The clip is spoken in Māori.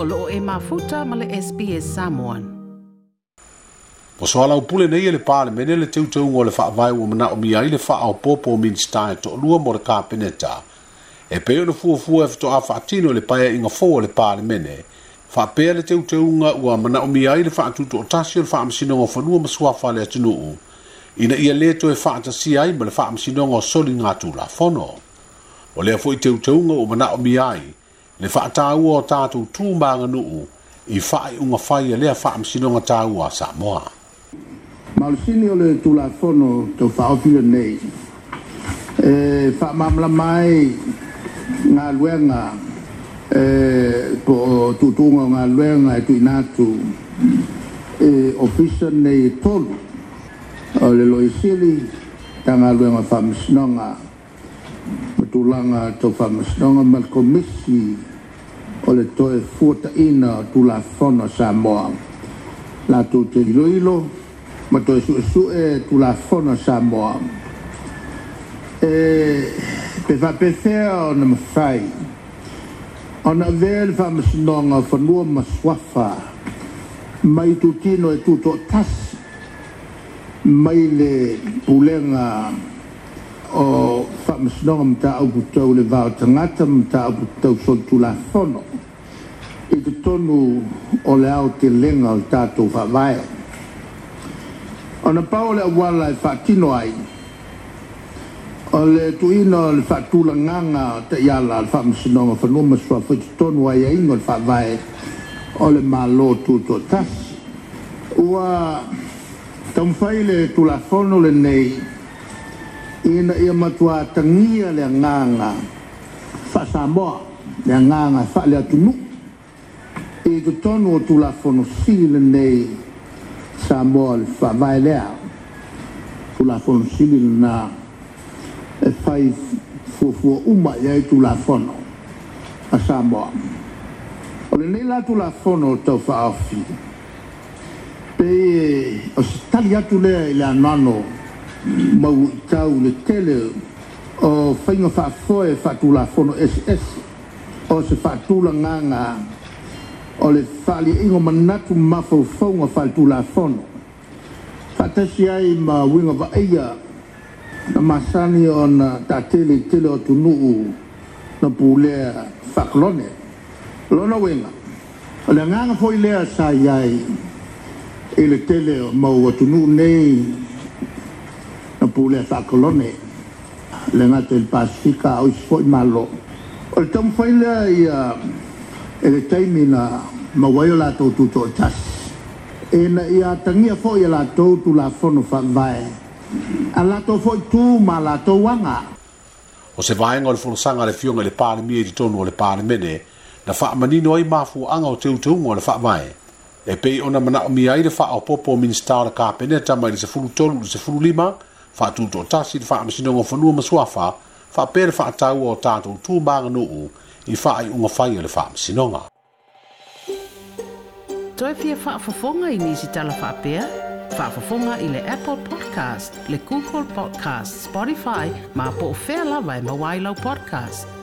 o loo e mafuta ma le SPS Samoan. Po soa lau pule nei e le pāle mene le teutau o le wha avai o mana o mia i le wha au popo o minstai to lua mo le kāpeneta. E peo na fua fua e fito a wha atino le paia inga fō le pāle mene. Wha pēr le teutau nga ua mana o mia i le wha atuto o tasi o le wha amsina o wha lua masua wha le atinu u. Ina ia leto e wha atasi ai ma le wha amsina o soli ngātu la fono. O lea fo i teutau nga ua mana o mia i le faataua o tatou tumaganuu i faaiʻuga fai e lea faamasinoga tāua a samoa ma o le sini o le tulafono tou faaofi lenei e faamamalama ai galuega e po o tuutuuga o galuega e tuuina atu e ofisa nei e tolu e, o e e, le loisili tagaluega faamasinoga tulanga to famasonga mal komisi o le to e fuata ina tu la fono sa moa la tu te iloilo ma to e su e su e tu la fono sa moa e pe fa pe fea o na mafai o na vele famasonga fanua maswafa mai tu tino e tu to tas mai le pulenga mai le pulenga o whamasinonga ma ta au kutau le vāo tangata ma ta au kutau son tu la whono. I te tonu o le au te lenga o tātou whawaia. O na pau le awala e whakino ai. O le tuina o le whatula nganga te iala al whamasinonga whanuma sua fwe te tonu ai e ingo le whawaia o le malo tūtua tas. Ua tamwhaile tu la whono le nei ina ia matua tangia le nganga fa sambo le nganga fa le atunu i to tonu o tulafono sili nei le faavae na tulafono sili lenā e fai uma a la pe le mau tau le tele o whainga wha foe whatula fono SS o se whatula nganga o le whali ingo manatu mafau whaunga whatula fono whatasi ai ma winga wa eia na masani o na uh, ta tele tele o tunuu na pulea whaklone lona winga o le nganga foe lea sa iai ele tele mau o tunuu nei pule fa colone le mate il pasifica o fo malo o tom fo il ia e le taimi na ma waio la to tu to tas e na ia tangia fo ia la to tu la fo no fa vai a la to fo tu ma la to wanga o se vai ngol fo sanga le fiong le pale mie di tonu le pale mene na fa mani noi ma fu anga o teu tu ngol le fa vai e pei ona mana o mi aire fa o popo minstar ka pene tama i se fulu tonu se fulu lima faatutoatasi le faamasinoga fanua ma suafa faapea le faatau o tatou tumaganuu i faaiʻuga fai o le faamasinoga toe fia faafofoga i nisi talafaapea faafofoga i le apple podcast le google podcast spotify ma po o fea lava e mauailau podcast